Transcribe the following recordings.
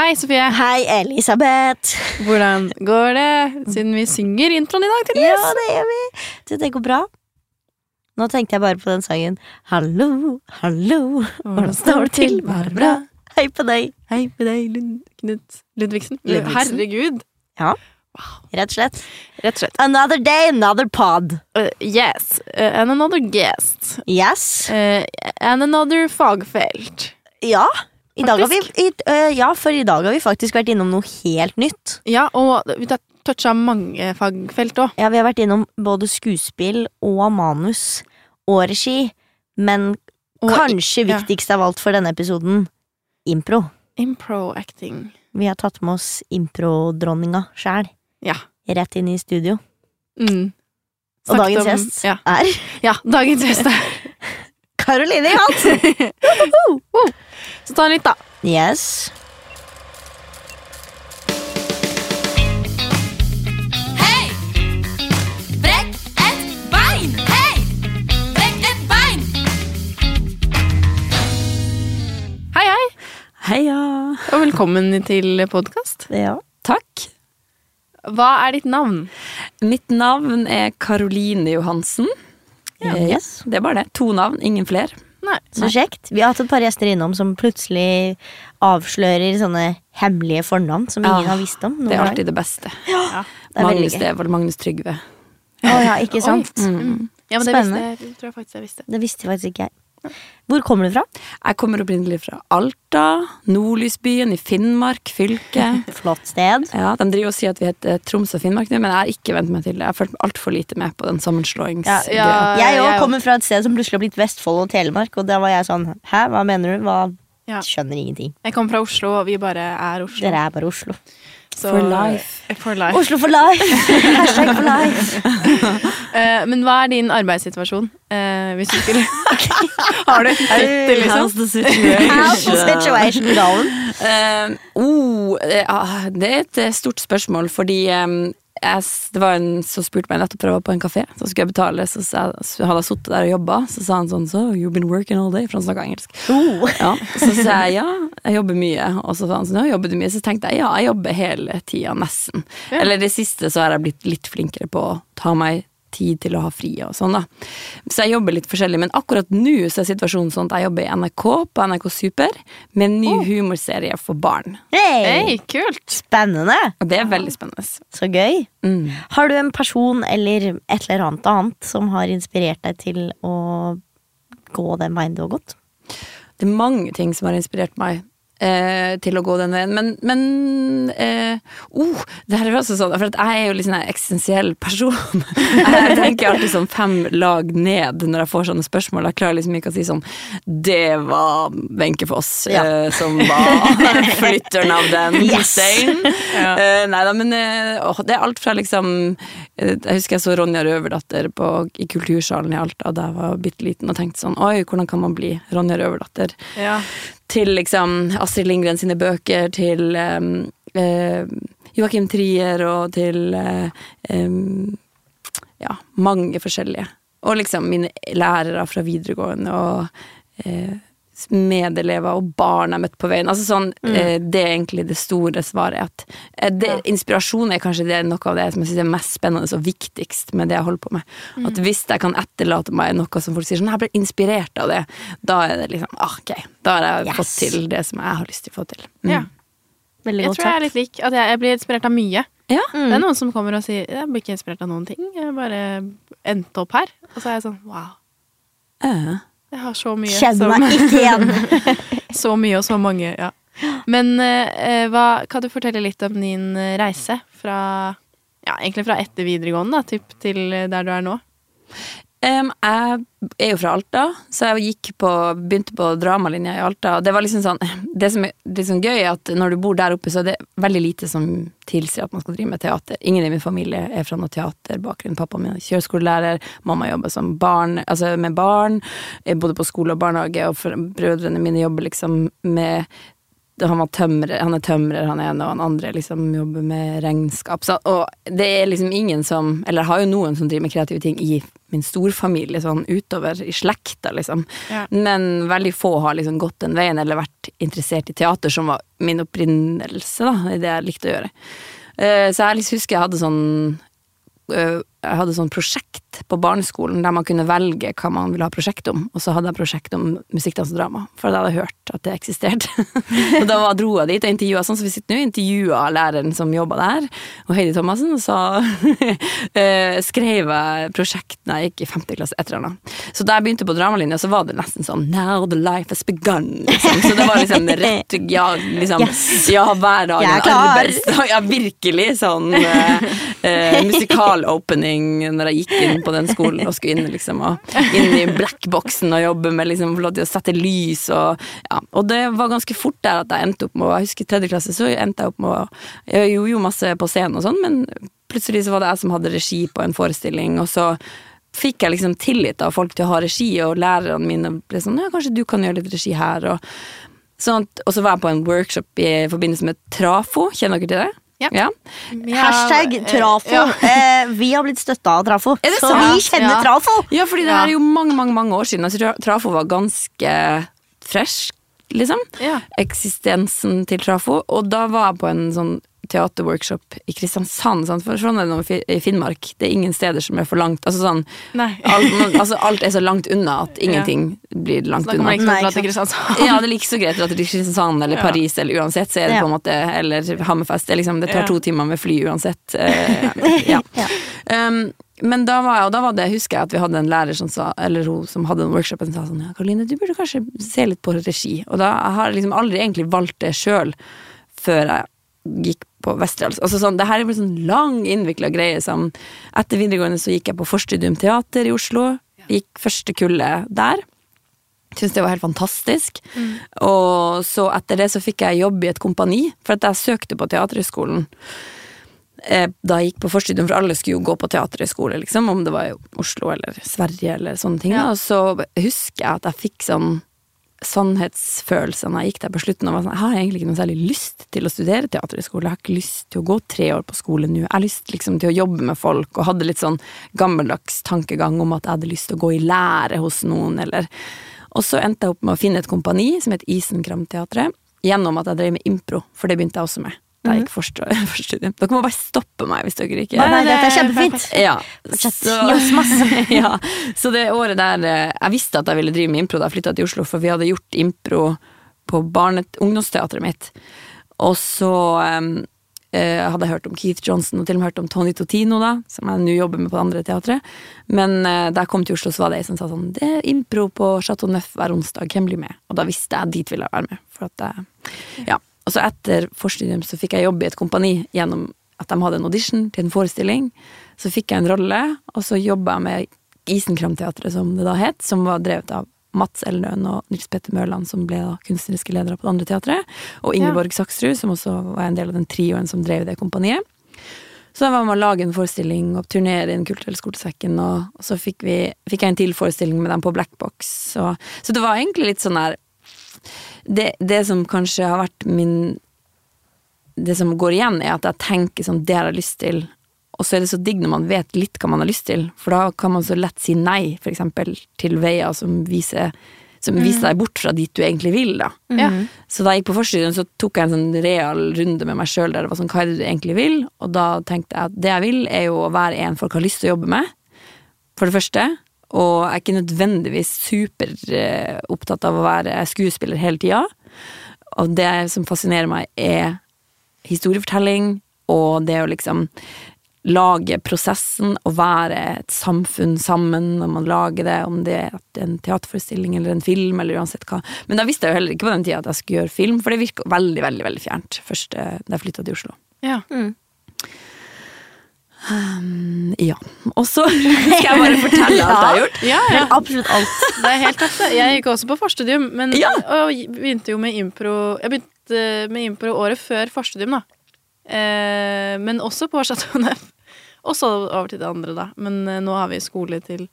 Hei, Sofie. Hei, Elisabeth. Hvordan går det siden vi synger introen i dag? Ja, det gjør vi. Du, det går bra. Nå tenkte jeg bare på den sangen. Hallo, hallo, hvordan står det til? Bare bra. Hei på deg. Hei på deg, Lund Knut Ludvigsen. Ludvigsen. Herregud. Rett og slett. Rett og slett. Another day, another pod. Uh, yes. Uh, and another guest. Yes. Uh, and another fagfelt. Ja. I dag har vi, i, øh, ja, for i dag har vi faktisk vært innom noe helt nytt. Ja, og vi har toucha mange fagfelt òg. Ja, Vi har vært innom både skuespill og manus og regi, men Og kanskje ja. viktigst av alt for denne episoden impro. impro-acting. Vi har tatt med oss impro-dronninga sjæl Ja. rett inn i studio. Mm. Og dagens om- gjest Ja. er ja, dagens gjest er Karoline Johansen! Så ta en litt, da. Yes. Hei! Brekk et bein! Hei! Brekk et bein! Hei, hei, Heia! og velkommen til podkast. Ja. Takk. Hva er ditt navn? Mitt navn er Karoline Johansen. Ja, Eh, yes. Det er bare det. To navn, ingen flere. Nei. Så kjekt. Vi har hatt et par gjester innom som plutselig avslører sånne hemmelige fornavn som ingen Ja, har visst om. Det er alltid det beste. Ja. Det Magnus. Devold, Magnus Trygve. Å ja, ikke sant? Mm. Ja, men det Spennende. visste jeg, tror jeg faktisk jeg visste. Det visste faktisk ikke jeg. Hvor kommer du fra? Jeg kommer opprinnelig fra Alta, Nordlysbyen i Finnmark fylke. Flott sted. Ja, De driver og sier at vi heter Troms og Finnmark nå, men jeg har ikke vent meg til det. Jeg har meg altfor lite med på den sammenslåingsgreia. Ja, ja. Jeg òg kommer fra et sted som plutselig har blitt Vestfold og Telemark, og da var jeg sånn Hæ, hva mener du? Hva? Skjønner ingenting. Jeg kommer fra Oslo, og vi bare er Oslo. Dere er bare Oslo. Så- For life. For life. Oslo for life! Hashtag for life. uh, men hva er din arbeidssituasjon? Uh, hvis du skulle Har du en tittel, liksom? How's the situation? How's the situation going? Uh, oh, eh, ah, det er et eh, stort spørsmål, fordi eh, jeg, det var en som spurte meg nettopp jeg var på en kafé. Så skulle jeg betale, så, jeg, så hadde jeg sittet der og jobba. Så sa han sånn So, you've been working all day? For han snakka engelsk. Oh. Ja, så sa jeg ja, jeg jobber mye. Og så sa han sånn, ja, jobber du mye? Så tenkte jeg ja, jeg jobber hele tida, nesten. Ja. Eller det siste så har jeg blitt litt flinkere på å ta meg tid til å ha fri og sånn, da. Så jeg jobber litt forskjellig. Men akkurat nå så er situasjonen sånn at jeg jobber i NRK, på NRK Super, med en ny humorserie for barn. Hey. Hei, kult! Spennende! Og det er veldig spennende. Så gøy. Mm. Har du en person eller et eller annet annet som har inspirert deg til å gå den veien du har gått? Det er mange ting som har inspirert meg eh, til å gå den veien, men, men eh, oh, det her er også sånn, for at jeg er jo litt sånn en eksistensiell person. jeg tenker alltid sånn fem lag ned når jeg får sånne spørsmål. Jeg klarer liksom ikke å si sånn Det var Wenche Foss Ja. eh, som var flytteren av den Yes. Ja. Eh, nei da, men eh, det er alt fra liksom eh, Jeg husker jeg så Ronja Røverdatter på, i Kultursalen i Alta da jeg var bitte liten og tenkte sånn Oi, hvordan kan man bli Ronja Røverdatter? Ja. Til liksom Astrid Lindgren sine bøker, til um, uh, Joakim Trier og til uh, um, ja, mange forskjellige. Og liksom mine lærere fra videregående og eh, medelever og barn jeg møtte på veien. Altså sånn, eh, Det er egentlig det store svaret. At, eh, det, Inspirasjon er kanskje det, noe av det som jeg synes er mest spennende og viktigst med det jeg holder på med. At Hvis jeg kan etterlate meg noe som folk sier sånn, jeg ble inspirert av det, da er det liksom ah, ok, da har jeg Yes. fått til det som jeg har lyst til å få til. Mm. Ja. Veldig Jeg godt tror jeg er litt lik. At jeg, jeg blir inspirert av mye. Ja. Det er noen som kommer og sier Jeg blir ikke inspirert av noen ting. Jeg bare endte opp her. Og så er jeg sånn wow. Eh. Jeg har så mye. Kjenner meg ikke igjen. Så mye og så mange, ja. Men eh, hva, kan du fortelle litt om din eh, reise fra Ja, egentlig fra etter videregående da, typ, til der du er nå? Em, jeg er jo fra Alta, så jeg på, begynte på dramalinja i Alta. Og det var liksom sånn Det som er sånn gøy, er at når du bor der oppe, så er det veldig lite som tilsier at man skal drive med teater. Ingen i min familie er fra noen teaterbakgrunn. Pappa min er kjøreskolelærer, mamma jobber som barn, altså med barn. Jeg bodde på skole og barnehage, og brødrene mine jobber liksom med han, var tømrer, han er tømrer, han ene, og han andre liksom jobber med regnskap. Så, og det er liksom ingen som Eller jeg har jo noen som driver med kreative ting i min storfamilie, sånn utover i slekta, liksom. Ja. Men veldig få har liksom gått den veien, eller vært interessert i teater, som var min opprinnelse, da, i det jeg likte å gjøre. Eh, Så jeg liksom husker jeg hadde sånn øh, jeg hadde sånn prosjekt på barneskolen der man kunne velge hva man ville ha prosjekt om, og så hadde jeg prosjekt om musikkdans og drama, for da hadde jeg hørt at det eksisterte. og da var- dro jeg dit og intervjua, sånn som vi sitter nå, intervjua læreren som jobba der, og Heidi Thomassen, og så øh, skrev jeg prosjekt da jeg gikk i femte klasse, et eller annet. Så da jeg begynte på dramalinja, så var det nesten sånn Now the life has begun, liksom. Så det var liksom rett Ja, liksom Yes. Ja, hver dag en arbeidsdag. Ja, virkelig sånn eh, eh, musikalopening når jeg gikk inn på den skolen og skulle inn liksom og inn i blackboxen og jobbe med liksom å sette lys og ja. Og det var ganske fort der at jeg endte opp med Jeg husker i tredje klasse så endte jeg opp med Jeg gjorde jo masse på scenen og sånn, men plutselig så var det jeg som hadde regi på en forestilling, og så fikk jeg liksom tillit av folk til å ha regi, og lærerne mine ble sånn Ja, kanskje du kan gjøre litt regi her, og Sånn, og så var jeg på en workshop i forbindelse med Trafo. Kjenner dere til det? Ja. ja. Hashtag eh, Trafo. ja. Eh, vi har blitt støtta av Trafo, Er det så sant? vi kjenner Ja. Trafo. Ja, fordi det Ja. er jo mange, mange mange år siden. Altså, Trafo var ganske fresh, liksom. Ja. Eksistensen til Trafo. Og da var jeg på en sånn teaterworkshop i Kristiansand. Sant? For sånn er det nå i Finnmark. Det er ingen steder som er for langt. Altså sånn, alt, man- altså alt er så langt unna at ingenting blir langt Så da unna. ikke Nei, til Kristiansand. Ja, det er like så greit å dra til Kristiansand eller Ja. Paris eller uansett, så er det Ja. på en måte Eller Hammerfest. Det, liksom, det tar Ja. to timer med fly uansett. eh, ja. Ja. Um, men da var og da var det, husker jeg at vi hadde en lærer som sa, eller hun som hadde en workshop, som sa sånn Ja, Karoline, du burde kanskje se litt på regi. Og da jeg har jeg liksom aldri egentlig valgt det sjøl før jeg gikk på Westerdals. Altså sånn, det her er en sånn lang, innvikla greie som Etter videregående så gikk jeg på Forstudium teater i Oslo. Gikk første kullet der. Syns det var helt fantastisk. Og så etter det så fikk jeg jobb i et kompani, for at jeg søkte på Teaterhøgskolen eh, da jeg gikk på forstudium, for alle skulle jo gå på teaterhøgskole, liksom, om det var i Oslo eller Sverige eller sånne ting. Ja. Og så husker jeg at jeg fikk sånn sannhetsfølelse når jeg gikk der på slutten. Og var sånn, jeg har egentlig ikke noe særlig lyst til å studere teaterhøgskole. Jeg har ikke lyst til å gå tre år på skole nå. Jeg har lyst liksom til å jobbe med folk, og hadde litt sånn gammeldags tankegang om at jeg hadde lyst til å gå i lære hos noen, eller Og så endte jeg opp med å finne et kompani som het Isenkramteatret, gjennom at jeg drev med impro, for det begynte jeg også med. Da jeg gikk forstu- forstudium. Dere må bare stoppe meg hvis dere ikke Nei, nei, det dette er kjempefint. ja. Så- ja. Så det året der eh, Jeg visste at jeg ville drive med impro da jeg flytta til Oslo, for vi hadde gjort impro på barnet, ungdomsteatret mitt. Og så um, eh, hadde jeg hørt om Keith Johnson og til og med hørt om Tony Totino, da, som jeg nå jobber med på det andre teatret. Men uh, da jeg kom til Oslo, så var det ei som sa sånn Det er impro på Chateau Neuf hver onsdag, hvem blir med? Og da visste jeg dit ville jeg være med. For at jeg, ja. Og så etter forstudium så fikk jeg jobbe i et kompani gjennom at de hadde en audition til en forestilling. Så fikk jeg en rolle, og så jobba jeg med Isenkram-teatret, som det da het, som var drevet av Mats Elnøen og Nils Petter Mørland, som ble da kunstneriske ledere på det andre teatret. Og Ingeborg Saksrud, som også var en del av den trioen som drev det kompaniet. Så da var med å lage en forestilling og turnere i Den kulturelle skolesekken, og, og så fikk, vi, fikk jeg en til forestilling med dem på Blackbox. Så, så det var egentlig litt sånn der det, det som kanskje har vært min Det som går igjen, er at jeg tenker sånn Det har jeg lyst til. Og så er det så digg når man vet litt hva man har lyst til, for da kan man så lett si nei, for eksempel, til veier som viser som viser deg bort fra dit du egentlig vil, da. Mm. Så da jeg gikk på forstudien, så tok jeg en sånn real runde med meg sjøl der det var sånn, hva er det du egentlig vil? Og da tenkte jeg at det jeg vil, er jo å være en folk har lyst til å jobbe med, for det første. Og jeg er ikke nødvendigvis super eh, opptatt av å være skuespiller hele tida. Og det som fascinerer meg, er historiefortelling og det å liksom lage prosessen og være et samfunn sammen når man lager det, om det er en teaterforestilling eller en film eller uansett hva. Men da visste jeg jo heller ikke på den tida at jeg skulle gjøre film, for det virka veldig, veldig veldig fjernt først da jeg flytta til Oslo. Ja. Um, ja. Og så skal jeg bare fortelle alt jeg har gjort. Ja, ja. Absolutt alt. Det er helt tøft. Jeg gikk også på forstudium, men, Ja. og begynte jo med impro Jeg begynte med impro året før forstudium, da. Eh, men også på Chateau Neuf. Og så over til det andre, da. Men eh, nå har vi skole til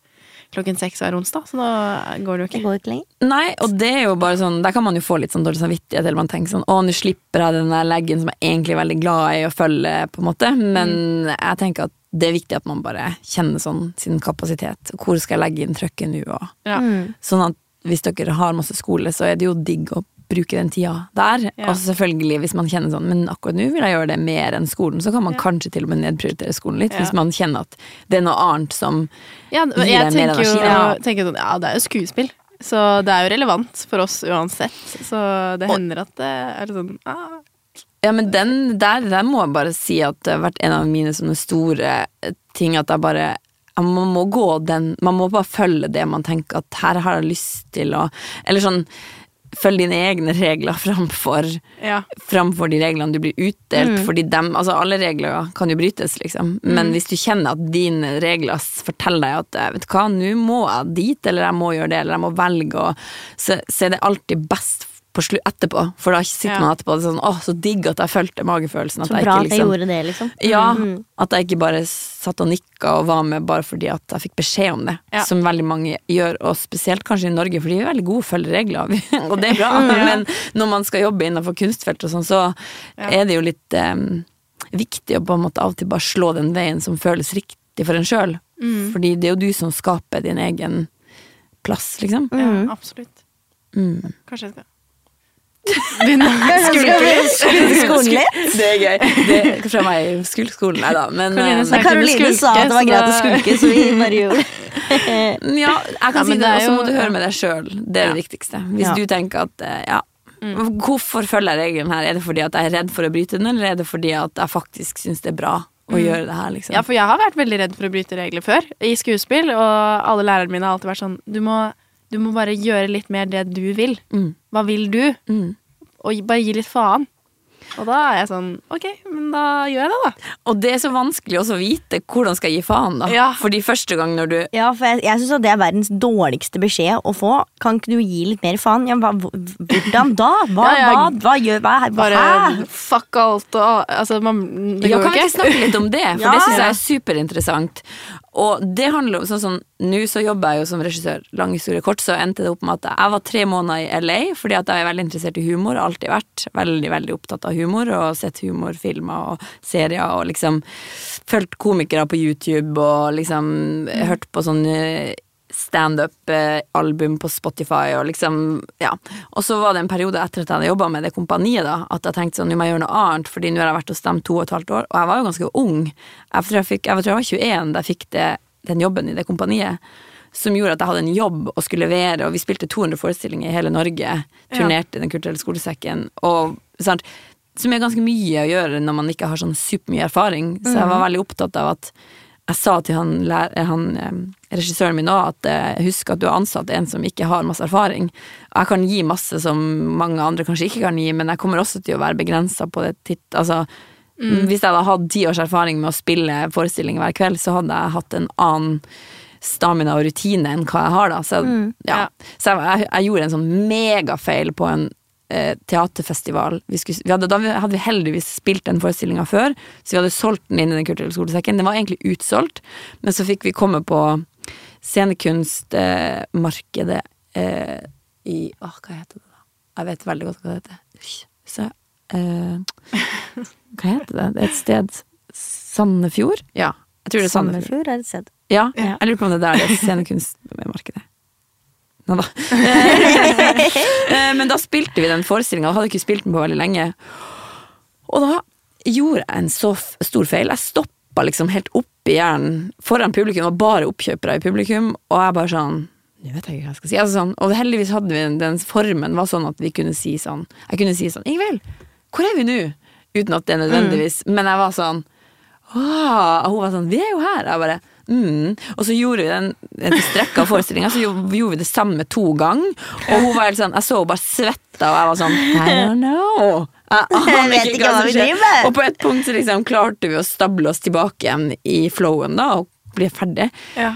klokken seks hver onsdag, så da går det jo ikke. Det går ikke lenger. Nei, og det er jo bare sånn Der kan man jo få litt sånn dårlig samvittighet, eller man tenker sånn Å, nå slipper jeg den der leggen som jeg egentlig er veldig glad i å følge, på en måte. Men jeg tenker at det er viktig at man bare kjenner sånn sin kapasitet. Hvor skal jeg legge inn trykket nå? Og Ja. Mm. Sånn at hvis dere har masse skole, så er det jo digg å bruke den tida der. Ja. Og selvfølgelig hvis man kjenner sånn, men akkurat nå vil jeg gjøre det mer enn skolen, så kan man Ja. kanskje til og med nedprioritere skolen litt, Ja. hvis man kjenner at det er noe annet som Ja, Gir deg mer energi. jo, ja. tenker sånn, ja, det er jo skuespill. Så det er jo relevant for oss uansett. Så det hender at det er sånn ah, Ja, men den der, der må jeg bare si at det har vært en av mine sånne store ting at jeg bare man må gå den Man må bare følge det man tenker at her har jeg lyst til å Eller sånn Følg dine egne regler framfor Ja. framfor de reglene du blir utdelt, Mm. fordi dem, altså alle regler kan jo brytes, liksom. Men hvis du kjenner at dine regler forteller deg at eh, vet du hva, nå må jeg dit, eller jeg må gjøre det, eller jeg må velge, og, så, så er det alltid best slu, etterpå, for da sitter Ja. man etterpå og det er sånn åh, så digg at jeg fulgte magefølelsen. At Så jeg bra ikke at jeg liksom gjorde det, liksom. ja, Mm. at jeg ikke bare satt og nikka og var med bare fordi at jeg fikk beskjed om det, Ja. som veldig mange gjør, og spesielt kanskje i Norge, for de er veldig gode å følge regler, og det er bra, Ja. men når man skal jobbe innenfor kunstfelt og sånn, så Ja. er det jo litt um, viktig å på en måte av og til bare slå den veien som føles riktig for en sjøl, Mm. fordi det er jo du som skaper din egen plass, liksom. ja, Mm. absolutt. Mm. Kanskje jeg skal litt? Det er gøy. Det er fra meg skulk skolen, nei da, men Karoline sa- Men Karoline sa at det var greit å skulke, så vi bare gjorde det. Ja, jeg kan Ja, si det, og så må du høre med deg sjøl. Det er Ja. det viktigste. Hvis Ja. du tenker at eh, ja, Mm. hvorfor følger jeg regelen her? Er det fordi at jeg er redd for å bryte den, eller er det fordi at jeg faktisk syns det er bra å Mm. gjøre det her, liksom? Ja, for jeg har vært veldig redd for å bryte regler før i skuespill, og alle lærerne mine har alltid vært sånn Du må, du må bare gjøre litt mer det du vil. Mm. Hva vil du? Mm. Og bare gi litt faen. Og da er jeg sånn Ok, men da gjør jeg det, da. Og det er så vanskelig også å vite hvordan skal jeg gi faen, da. Ja. Fordi første gang når du Ja, for jeg, jeg syns det er verdens dårligste beskjed å få. Kan ikke du gi litt mer faen? Ja, hva, hvordan da? Hva, Ja, ja. hva, hva gjør hva, hva, Bare Hæ? fuck alt og Altså, man, det ja, går Kan vi ikke ikke. snakke litt om det? For Ja. det syns jeg er superinteressant. Og det handler om sånn som Nå så jobber jeg jo som regissør, lang historie kort, så endte det opp med at jeg var tre måneder i LA fordi at jeg er veldig interessert i humor, alltid vært veldig, veldig opptatt av humor, og sett humorfilmer og serier, og liksom fulgt komikere på YouTube, og liksom hørt på sånn standup-album på Spotify og liksom, ja. Og så var det en periode etter at jeg hadde jobba med det kompaniet, da, at jeg tenkte sånn, nå må jeg gjøre noe annet, fordi nå har jeg vært hos dem to og et halvt år, og jeg var jo ganske ung. Jeg tror jeg, fikk, jeg, tror jeg var 21 da jeg fikk det, den jobben i det kompaniet. Som gjorde at jeg hadde en jobb og skulle levere, og vi spilte 200 forestillinger i hele Norge. Turnerte i Den kulturelle skolesekken. Og, sant, som er ganske mye å gjøre når man ikke har sånn supermye erfaring. Så jeg var veldig opptatt av at jeg sa til han, han eh, regissøren min òg at eh, husk at du har ansatt en som ikke har masse erfaring. Jeg kan gi masse som mange andre kanskje ikke kan gi, men jeg kommer også til å være begrensa på det titt... Altså, Hvis jeg hadde hatt ti års erfaring med å spille forestilling hver kveld, så hadde jeg hatt en annen stamina og rutine enn hva jeg har da. Så, ja. så jeg, jeg, jeg gjorde en sånn megafeil på en eh, teaterfestival. Vi skulle, vi hadde, da hadde vi heldigvis spilt den forestillinga før, så vi hadde solgt den inn i Den kulturelle skolesekken. Den var egentlig utsolgt, men så fikk vi komme på scenekunstmarkedet eh, i Åh, hva heter det da? Jeg vet veldig godt hva det heter. Så, eh, hva heter det? Det er et sted Sandefjord? Ja, jeg tror det er Sandefjord. Sandefjord er et sted. Ja, jeg lurer på om det er der det er scenekunstmarkedet. Nå da. Eh, Men da spilte vi den forestillinga, og hadde ikke spilt den på veldig lenge. Og da gjorde jeg en så stor feil. Jeg stoppa liksom helt opp i hjernen foran publikum, og bare oppkjøpere i publikum, og jeg bare sånn Nå vet jeg ikke hva jeg skal si. Altså sånn, og heldigvis hadde vi den, den formen var sånn at vi kunne si sånn Jeg kunne si sånn Ingvild, hvor er vi nå? Uten at det er nødvendigvis Men jeg var sånn Åh, og hun var sånn, vi er jo her. Jeg bare, mm. Og så gjorde vi den, den strekka forestillinga, så gjorde vi det samme to ganger. Og hun var helt sånn, jeg så hun bare svetta, og jeg var sånn, I don't know. Jeg aner vet ikke hva som vi skjer. driver med. Og på et punkt så liksom klarte vi å stable oss tilbake igjen i flowen da, og bli ferdig. Ja.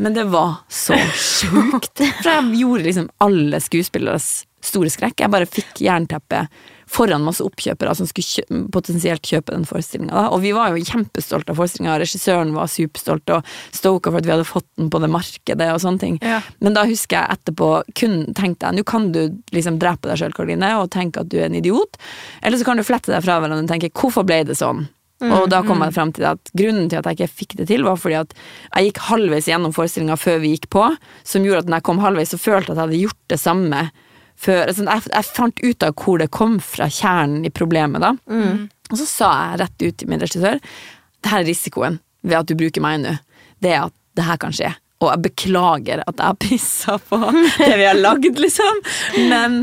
Men det var så sjukt. For jeg gjorde liksom alle skuespilleres store skrekk. Jeg bare fikk jernteppe foran masse oppkjøpere som skulle kjø potensielt kjøpe den forestillinga. Og vi var jo kjempestolte av forestillinga, regissøren var superstolt og stoka for at vi hadde fått den på det markedet og sånne ting. Ja. Men da husker jeg etterpå kun tenkte jeg nå kan du liksom drepe deg sjøl, Karoline, og tenke at du er en idiot. Eller så kan du flette deg fra hverandre og tenke hvorfor ble det sånn? Og da kom jeg frem til at grunnen til at jeg ikke fikk det til, var fordi at jeg gikk halvveis gjennom forestillinga før vi gikk på, som gjorde at når jeg kom halvveis, så følte jeg at jeg hadde gjort det samme før. Altså, jeg, jeg fant ut av hvor det kom fra, kjernen i problemet, da. Og så sa jeg rett ut til min regissør det her er risikoen ved at du bruker meg nå. Det er at det her kan skje. Og jeg beklager at jeg har pissa på det vi har lagd, liksom. Men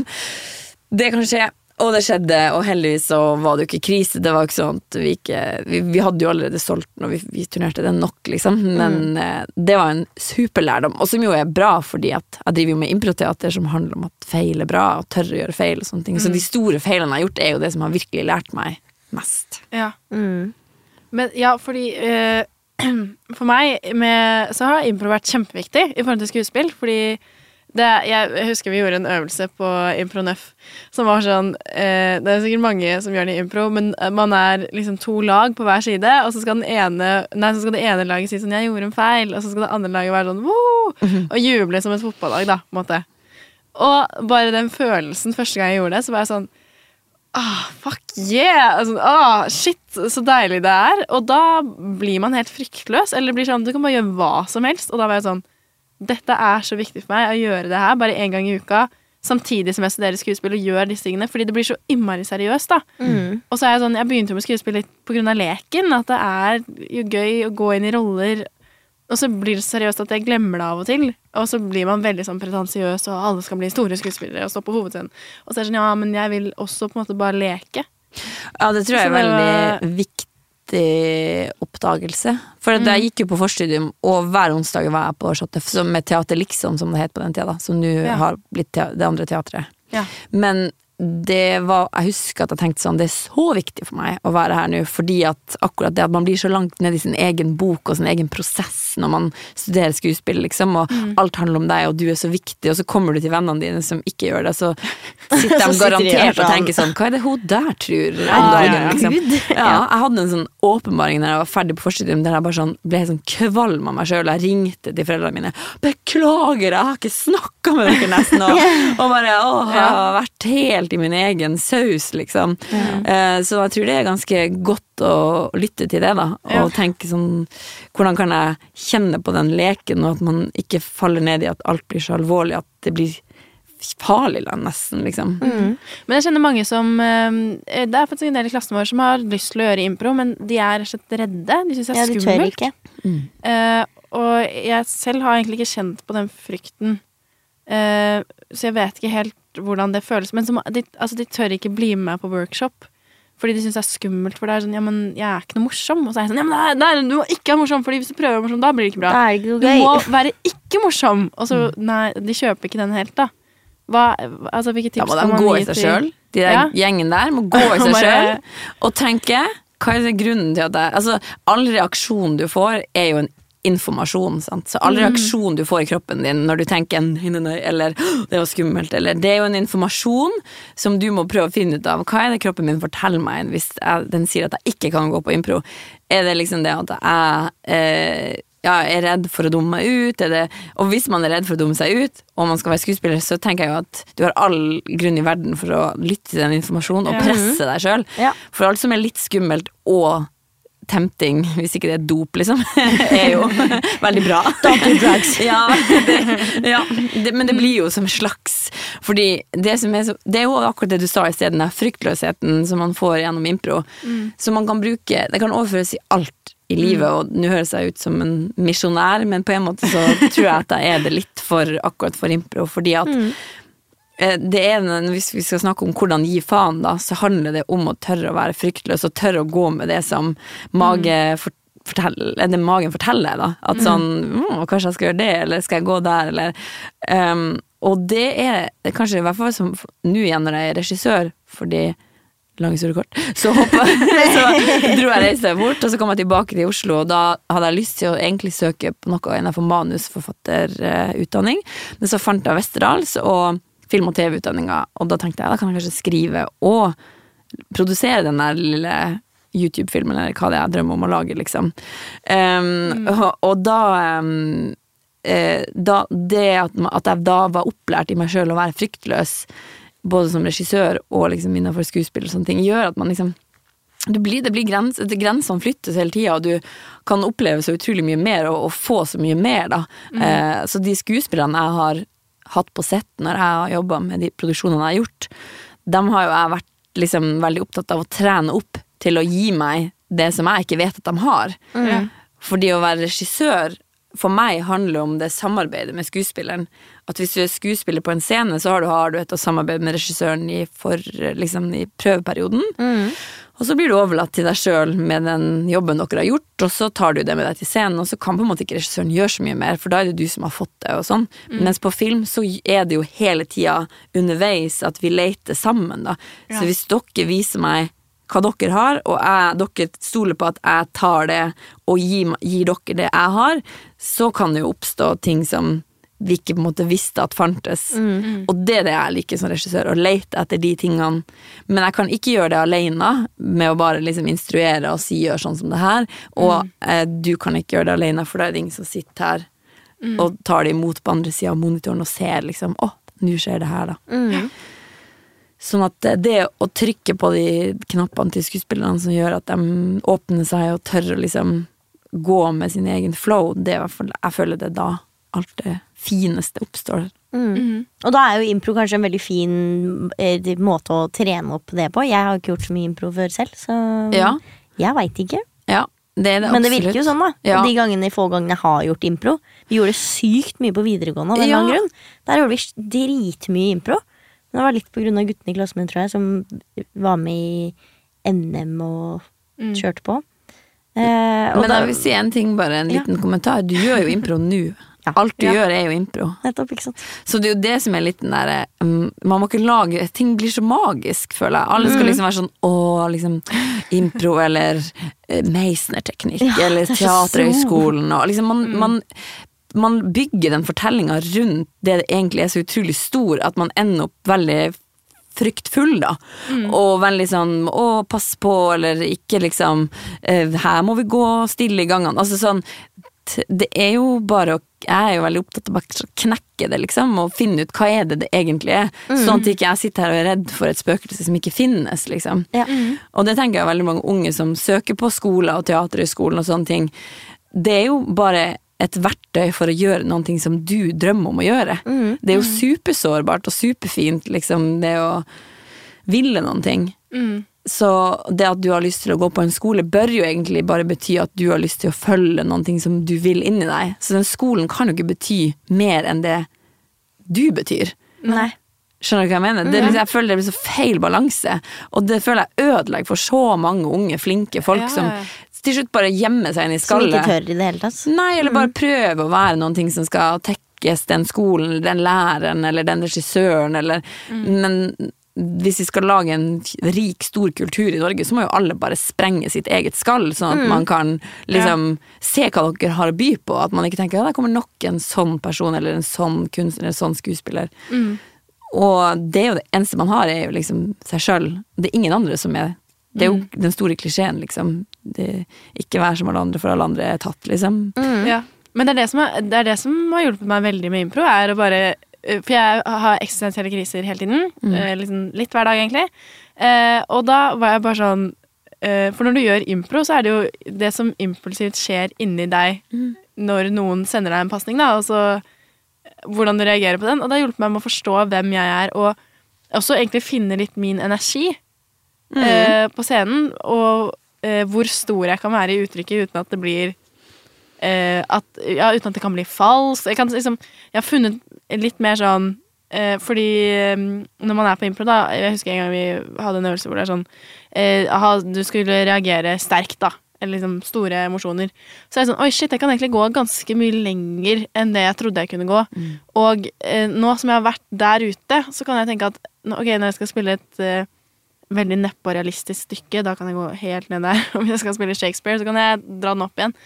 det kan skje. Og det skjedde, og heldigvis så var det jo ikke krise. Det var ikke sånn at vi ikke Vi, vi hadde jo allerede solgt når vi, vi turnerte den nok, liksom. Men eh, det var en superlærdom. Og som jo er bra, fordi at jeg driver jo med improteater som handler om at feil er bra, og tørre å gjøre feil og sånne ting. Så de store feilene jeg har gjort, er jo det som har virkelig lært meg mest. Ja. Mm. Men ja, fordi eh, For meg med, så har impro vært kjempeviktig i forhold til skuespill. Fordi det, jeg husker vi gjorde en øvelse på Impronef som var sånn eh, Det er sikkert mange som gjør det i impro, men eh, man er liksom to lag på hver side, og så skal, ene, nei, så skal det ene laget si sånn 'Jeg gjorde en feil', og så skal det andre laget være sånn Woo! og juble som et fotballag, da, på en måte. Og bare den følelsen første gang jeg gjorde det, så var jeg sånn Ah, fuck yeah! Altså, ah, shit, så deilig det er. Og da blir man helt fryktløs. Eller blir sånn, du kan bare gjøre hva som helst. Og da var jeg sånn Dette er så viktig for meg å gjøre det her bare én gang i uka. Samtidig som jeg studerer skuespill og gjør disse tingene. Fordi det blir så innmari seriøst. da Mm. Og så er jeg sånn, jeg begynte jo med skuespill litt på grunn av leken. At det er jo gøy å gå inn i roller. Og så blir det så seriøst at jeg glemmer det av og til. Og så blir man veldig sånn pretensiøs, og alle skal bli store skuespillere og stå på hovedscenen. Og så er det sånn, ja, men jeg vil også på en måte bare leke. Ja, det tror jeg er veldig viktig oppdagelse. For mm. jeg gikk jo på forstudium, og hver onsdag var jeg på Chateau som med Teater Liksom, som det het på den tida, da, som nå Ja. har blitt det andre teatret. Ja. Men det var, jeg husker at jeg tenkte sånn, det er så viktig for meg å være her nå, fordi at akkurat det at man blir så langt ned i sin egen bok og sin egen prosess når man studerer skuespill, liksom, og alt handler om deg, og du er så viktig, og så kommer du til vennene dine som ikke gjør det, så sitter de garantert og sånn. tenker sånn, hva er det hun der tror Ja, dagen, liksom. Ja, jeg hadde en sånn åpenbaring når jeg var ferdig på forstudium, der jeg bare sånn ble sånn kvalm av meg sjøl. Jeg ringte til foreldrene mine. 'Beklager, jeg har ikke snakka med dere nesten', og, og bare Å, jeg har vært helt i min egen saus, liksom. Ja. så jeg tror det er ganske godt å lytte til det, da. Og Ja. tenke sånn Hvordan kan jeg kjenne på den leken, og at man ikke faller ned i at alt blir så alvorlig at det blir farlig, nesten, liksom. Men jeg kjenner mange som eh, Det er faktisk en del i klassen vår som har lyst til å gjøre impro, men de er rett og slett redde. De syns det Ja, er de tør skummelt. ikke. Eh, og jeg selv har egentlig ikke kjent på den frykten. uh, så jeg vet ikke helt hvordan det føles. Men som, de, altså, de tør ikke bli med på workshop. Fordi de syns det er skummelt. For det er sånn, ja, men jeg er ikke noe morsom. Og så er jeg sånn, ja, men nei, nei, du må ikke være morsom, Fordi hvis du prøver å være morsom, da blir det ikke bra. Det er ikke Du må være ikke morsom. Og så, nei, de kjøper ikke den helt, da. Hva, altså, hvilke tips Da må de man gå i seg sjøl. De der Ja. gjengen der må gå i seg sjøl og tenke hva er det grunnen til at jeg Altså, all reaksjon du får, er jo en informasjon, sant. Så all reaksjon du får i kroppen din når du tenker eller det var skummelt, eller Det er jo en informasjon som du må prøve å finne ut av. Hva er det kroppen min forteller meg hvis jeg, den sier at jeg ikke kan gå på impro? Er det liksom det at jeg eh, ja, er redd for å dumme meg ut? Det, og hvis man er redd for å dumme seg ut, og man skal være skuespiller, så tenker jeg jo at du har all grunn i verden for å lytte til den informasjonen og presse deg sjøl. Ja. For alt som er litt skummelt og tempting, hvis ikke det er dop, liksom, er jo veldig bra. Don't do drugs. ja, det, ja det, men det blir jo som slags Fordi det som er så Det er jo akkurat det du sa i sted, den fryktløsheten som man får gjennom impro, som man kan bruke Det kan overføres i alt i livet, og nå høres jeg ut som en misjonær, men på en måte så tror jeg at jeg er det litt for akkurat for impro, fordi at Eh, det er, hvis vi skal snakke om hvordan gi faen, da, så handler det om å tørre å være fryktløs og tørre å gå med det som mage for, fortell- det magen forteller. Da. At sånn mm, Kanskje jeg skal gjøre det, eller skal jeg gå der, eller um, Og det er kanskje i hvert fall som nå igjen når jeg er regissør, fordi Lang historie kort. Så, hoppa, så dro jeg reiste bort, og så kom jeg tilbake til Oslo. Og da hadde jeg lyst til å egentlig søke på noe innenfor manusforfatterutdanning, men så fant jeg Westerdals og film- og TV-utdanninga, og da tenkte jeg da kan jeg kanskje skrive og produsere den der lille YouTube-filmen, eller hva det er jeg drømmer om å lage, liksom. Um, og, og da um, da, det at, at jeg da var opplært i meg sjøl å være fryktløs, både som regissør og liksom innenfor skuespill og sånne ting, gjør at man liksom det blir, det blir grens, Grensene flyttes hele tida, og du kan oppleve så utrolig mye mer og, og få så mye mer. da. Eh, så de skuespillerne jeg har hatt på sett når jeg har jobba med de produksjonene jeg har gjort, dem har jo jeg vært liksom veldig opptatt av å trene opp til å gi meg det som jeg ikke vet at de har. Mm. Fordi å være regissør for meg handler om det samarbeidet med skuespilleren. At hvis du er skuespiller på en scene, så har du, har du et samarbeid med regissøren i, for, liksom, i prøveperioden. Og så blir du overlatt til deg sjøl med den jobben dere har gjort, og så tar du det med deg til scenen, og så kan på en måte ikke regissøren gjøre så mye mer, for da er det du som har fått det, og sånn. Mens på film så er det jo hele tida underveis at vi leter sammen, da. Ja. Så hvis dere viser meg hva dere har, og jeg, dere stoler på at jeg tar det og gir, gir dere det jeg har, så kan det jo oppstå ting som vi ikke på en måte visste at fantes. Og det er det jeg liker som regissør, å lete etter de tingene. Men jeg kan ikke gjøre det alene med å bare liksom instruere og si gjør sånn som det her. Og eh, du kan ikke gjøre det alene, for da er det ingen som sitter her og tar det imot på andre sida av monitoren og ser liksom å, nå skjer det her, da. Sånn at det å trykke på de knappene til skuespillerne som gjør at de åpner seg og tør å liksom gå med sin egen flow, det er i hvert fall Jeg føler det er da alt det fineste oppstår. Mhm. Og da er jo impro kanskje en veldig fin eh, måte å trene opp det på. Jeg har ikke gjort så mye impro før selv, så Ja, jeg veit ikke. ja det er det Men det virker jo sånn, da. Ja. De gangene, få gangene jeg har gjort impro Vi gjorde sykt mye på videregående av en eller annen grunn. Der gjorde vi dritmye impro. Men det var litt på grunn av guttene i klassen min, tror jeg, som var med i NM og Mm. kjørte på. Eh, og Men da, jeg vil si en ting, bare en Ja. liten kommentar. Du gjør jo impro nå. Ja. Alt du Ja. gjør, er jo impro. Nettopp, ikke sant. Så det er jo det som er litt den derre um, Man må ikke lage Ting blir så magisk, føler jeg. Alle skal Mm. liksom være sånn å, liksom impro eller eh, Meisner-teknikk Ja, eller er Teaterhøgskolen og liksom man, man man bygger den fortellinga rundt det det egentlig er så utrolig stor, at man ender opp veldig fryktfull, da. Og veldig sånn 'å, pass på', eller ikke liksom eh, 'her må vi gå stille i gangene'. Altså sånn Det er jo bare å Jeg er jo veldig opptatt av å knekke det, liksom, og finne ut hva er det det egentlig er. Sånn at ikke jeg sitter her og er redd for et spøkelse som ikke finnes, liksom. Ja. Og det tenker jeg veldig mange unge som søker på skoler og Teaterhøgskolen og sånne ting. Det er jo bare et verktøy for å gjøre ting som du drømmer om å gjøre. Det er jo supersårbart og superfint, liksom, det å ville noen ting. Mm. Så det at du har lyst til å gå på en skole, bør jo egentlig bare bety at du har lyst til å følge noen ting som du vil inni deg. Så den skolen kan jo ikke bety mer enn det du betyr. Nei. Skjønner du hva jeg mener? Det, er liksom- jeg føler det blir så feil balanse, og det føler jeg ødelegger for så mange unge, flinke folk Ja, som ja. Til slutt bare gjemme seg inn i Som ikke tør i det hele tatt. Nei, eller bare prøve å være noen ting som skal tekkes den skolen, den læreren eller den regissøren, eller Men hvis vi skal lage en rik, stor kultur i Norge, så må jo alle bare sprenge sitt eget skall, sånn at man kan liksom se hva dere har å by på. At man ikke tenker ja, der kommer nok en sånn person, eller en sånn kunstner, eller en sånn skuespiller. Mm. Og det er jo det eneste man har, er jo liksom seg sjøl. Det er ingen andre som er Det er jo den store klisjeen, liksom. Det, ikke være som alle andre, for alle andre er tatt, liksom. Ja. Men det er det, som er, det er det som har hjulpet meg veldig med impro. Er å bare, eh, for jeg har eksistensielle kriser hele tiden. Mm. Liksom, litt hver dag, egentlig. Eh, og da var jeg bare sånn eh, For når du gjør impro, så er det jo det som impulsivt skjer inni deg når noen sender deg en pasning, da, og så eh, hvordan du reagerer på den. Og det har hjulpet meg med å forstå hvem jeg er, og også egentlig finne litt min energi eh, på scenen, og eh, hvor stor jeg kan være i uttrykket uten at det blir eh, at, ja, Uten at det kan bli falskt. Jeg, liksom, jeg har funnet litt mer sånn eh, Fordi eh, når man er på impro, da Jeg husker en gang vi hadde en øvelse hvor det er sånn eh, Du skulle reagere sterkt, da. Eller liksom store emosjoner. Så er jeg sånn Oi, shit, jeg kan egentlig gå ganske mye lenger enn det jeg trodde jeg kunne gå. Og eh, nå som jeg har vært der ute, så kan jeg tenke at ok, når jeg skal spille et veldig neppe og realistisk stykke, da kan jeg gå helt ned der. Hvis jeg skal spille Shakespeare, så kan jeg dra den opp igjen.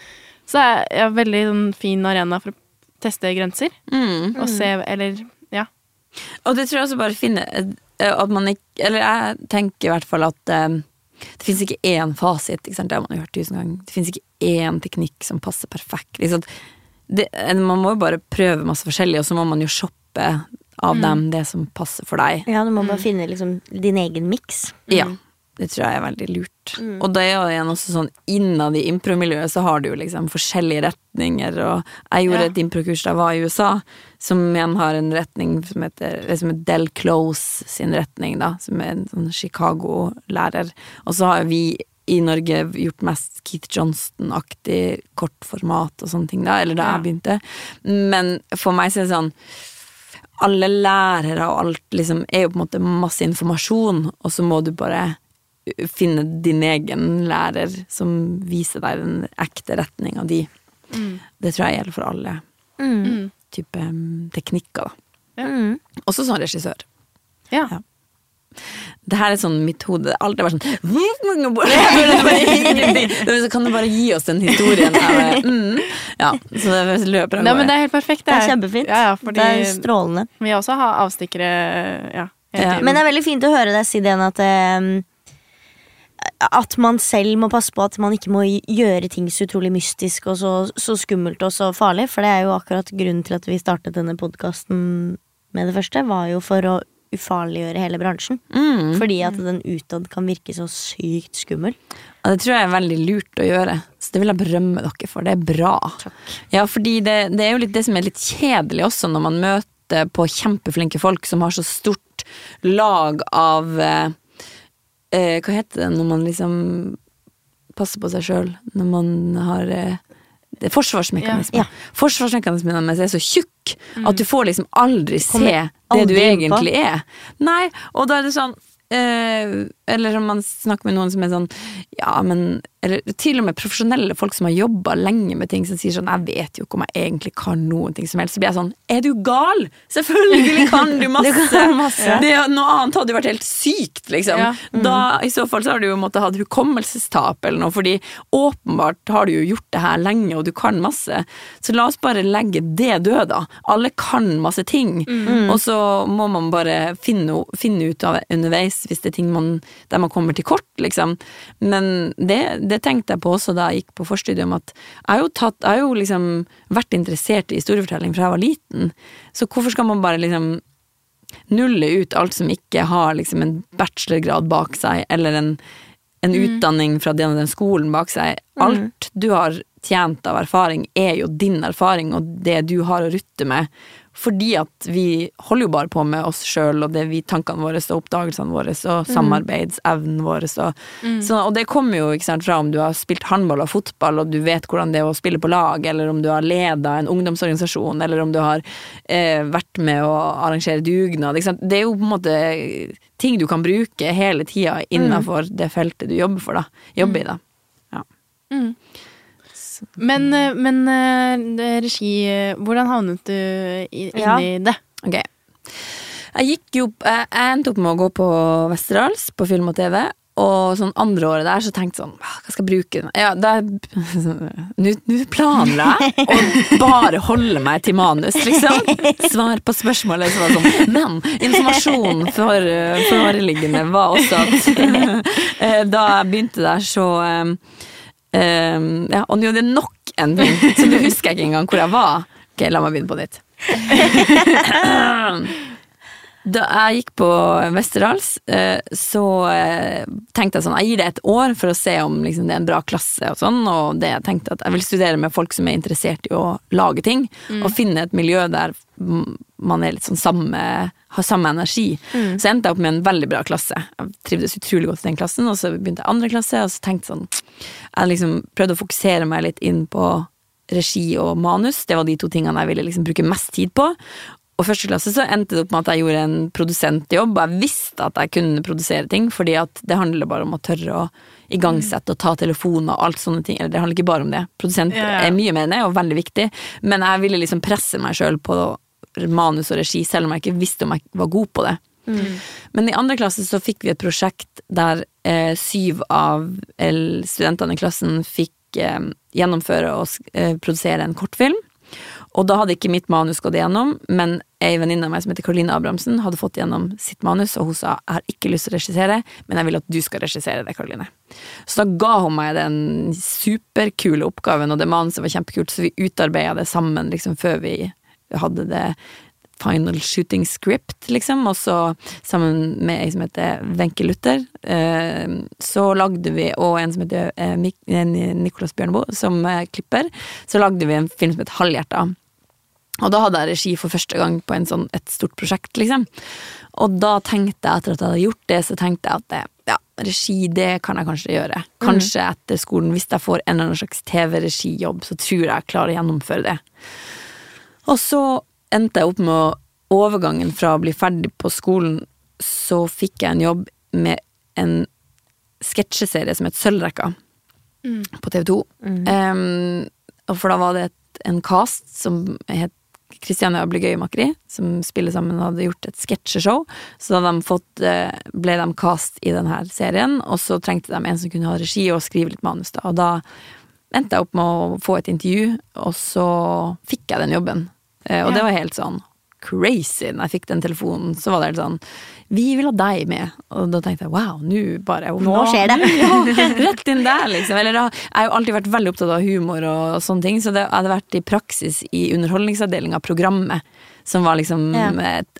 Så er jeg en veldig sånn, fin arena for å teste grenser. Mm. Og se, eller ja. Og det tror jeg også bare finne eh, at man ikke Eller jeg tenker i hvert fall at um, det finnes ikke én fasit. Ikke? Det har man jo hørt tusen ganger. Det finnes ikke én teknikk som passer perfekt. Liksom. Det, man må jo bare prøve masse forskjellig, og så må man jo shoppe av dem det som passer for deg. Ja, du må bare finne liksom din egen miks. Ja, det tror jeg er veldig lurt. Og det er jo igjen også sånn innad i impromiljøet så har du jo liksom forskjellige retninger, og jeg gjorde Ja. et improkurs da jeg var i USA, som igjen har en retning som heter liksom Del Close sin retning, da, som er en sånn Chicago-lærer. Og så har vi i Norge gjort mest Keith Johnston-aktig kortformat og sånne ting, da, eller da Ja. jeg begynte. Men for meg så er det sånn alle lærere og alt liksom er jo på en måte masse informasjon, og så må du bare finne din egen lærer som viser deg den ekte retninga di. Det tror jeg gjelder for alle Mm. type um, teknikker, da. Mm. Også som regissør. Ja. Ja. Det her er sånn mitt hode Alt er bare sånn bare. Så Kan du bare gi oss den historien? Bare, Mm. Ja, så det løper av men gårde. det er helt perfekt. Det er kjempefint. Ja, ja, fordi Det er strålende. vi også har avstikkere ja, Ja. Men det er veldig fint å høre deg si det igjen at eh, At man selv må passe på at man ikke må gjøre ting så utrolig mystisk og så, så skummelt og så farlig. For det er jo akkurat grunnen til at vi startet denne podkasten med det første. Var jo for å ufarliggjøre hele bransjen. Mm. Fordi at den utad kan virke så sykt skummel. Ja, det tror jeg er veldig lurt å gjøre. Så det vil jeg berømme dere for. Det er bra. Takk. Ja, fordi det, det er jo litt det som er litt kjedelig også, når man møter på kjempeflinke folk som har så stort lag av eh, eh, Hva heter det når man liksom passer på seg sjøl? Når man har eh, det er forsvarsmekanisme. Ja. Forsvarsmekanismen deres er så tjukk at du får liksom aldri se aldri det du egentlig på. er. Nei, og da er det sånn eh, Eller om man snakker med noen som er sånn Ja, men Eller til og med profesjonelle folk som har jobba lenge med ting, som sier sånn Jeg vet jo ikke om jeg egentlig kan noen ting som helst. Så blir jeg sånn Er du gal?! Selvfølgelig kan du masse! Du kan masse. Det, noe annet hadde jo vært helt sykt, liksom. Ja. Da, I så fall så har du jo måttet hatt hukommelsestap eller noe, fordi åpenbart har du jo gjort det her lenge, og du kan masse. Så la oss bare legge det død, da. Alle kan masse ting, og så må man bare finne, finne ut av underveis hvis det er ting man, der man kommer til kort, liksom. Men det, det tenkte jeg på også da jeg gikk på forstudiet, om at jeg har jo, tatt, jeg har jo liksom vært interessert i historiefortelling fra jeg var liten, så hvorfor skal man bare liksom nulle ut alt som ikke har liksom en bachelorgrad bak seg, eller en, en utdanning fra den og den skolen bak seg. Alt du har tjent av erfaring, er jo din erfaring og det du har å rutte med. Fordi at vi holder jo bare på med oss sjøl og det vi tankene våre og oppdagelsene våre og samarbeidsevnen vår. Og, så, og det kommer jo ikke sant, fra om du har spilt håndball og fotball og du vet hvordan det er å spille på lag, eller om du har leda en ungdomsorganisasjon, eller om du har eh, vært med å arrangere dugnad. Det er jo på en måte ting du kan bruke hele tida innafor det feltet du jobber for, da. Jobber i, da. Ja. Men, eh, men eh, regi eh, Hvordan havnet du inn Ja. i det? Ok. Jeg gikk jo Jeg endte opp med å gå på Westerdals på film og TV. Og sånn andre året der så tenkte jeg sånn «Hva skal jeg bruke den? Ja, Nå planla jeg å bare holde meg til manus, liksom. Svar på spørsmålet. Så var sånn. Men informasjonen for foreliggende var også at da jeg begynte der, så eh, Ja, og nå er det nok en ting, så nå husker jeg ikke engang hvor jeg var. Ok, la meg begynne på nytt. Da jeg gikk på Westerdals, eh, så eh, tenkte jeg sånn Jeg gir det et år for å se om liksom, det er en bra klasse og sånn, og det jeg tenkte at jeg vil studere med folk som er interessert i å lage ting, og finne et miljø der mm, man er litt sånn samme har samme energi. Så endte jeg opp med en veldig bra klasse. Jeg trivdes utrolig godt i den klassen, og så begynte jeg andre klasse, og så tenkte sånn Jeg liksom prøvde å fokusere meg litt inn på regi og manus. Det var de to tingene jeg ville liksom bruke mest tid på. Og første klasse så endte det opp med at jeg gjorde en produsentjobb. og Jeg visste at jeg kunne produsere ting, fordi at det handler bare om å tørre å igangsette og ta telefoner og alt sånne ting. Eller det handler ikke bare om det. Produsent er mye med det, og veldig viktig. Men jeg ville liksom presse meg sjøl på manus og regi, selv om jeg ikke visste om jeg var god på det. Men i andre klasse så fikk vi et prosjekt der eh, syv av studentene i klassen fikk eh, gjennomføre og eh, produsere en kortfilm. Og da hadde ikke mitt manus gått igjennom, men ei venninne av meg som heter Karoline Abrahamsen, hadde fått igjennom sitt manus, og hun sa jeg har ikke lyst til å regissere, men jeg vil at du skal regissere det, Karoline. Så da ga hun meg den superkule oppgaven, og det manuset var kjempekult, så vi utarbeida det sammen liksom før vi hadde det final shooting script, liksom, og så sammen med ei som heter Wenche Luther, eh, så lagde vi, og en som heter eh, eh, Nicolas Bjørneboe, som klipper, så lagde vi en film som heter Halvhjerta. Og da hadde jeg regi for første gang på en sånn, et stort prosjekt, liksom. Og da tenkte jeg, etter at jeg hadde gjort det, så tenkte jeg at det, ja, regi, det kan jeg kanskje gjøre. Kanskje etter skolen, hvis jeg får en eller annen slags TV-regijobb, så tror jeg jeg klarer å gjennomføre det. Og så endte jeg opp med Overgangen fra å bli ferdig på skolen, så fikk jeg en jobb med en sketsjeserie som het Sølvrekka på TV 2. og for da var det et, en cast som het Kristiania Ablegøy-Makeri, som spiller sammen hadde gjort et sketsjeshow. Så de fått, eh, ble de cast i denne serien, og så trengte de en som kunne ha regi og skrive litt manus. da, Og da endte jeg opp med å få et intervju, og så fikk jeg den jobben. Og Og det var helt sånn crazy. Når jeg fikk den telefonen, så var det helt sånn Vi vil ha deg med. Og da tenkte jeg wow, nå bare Nå skjer det. ja, rett inn der, liksom. Eller da, jeg har jo alltid vært veldig opptatt av humor og sånne ting, så det hadde vært i praksis i underholdningsavdelinga av programmet. Som var liksom Ja.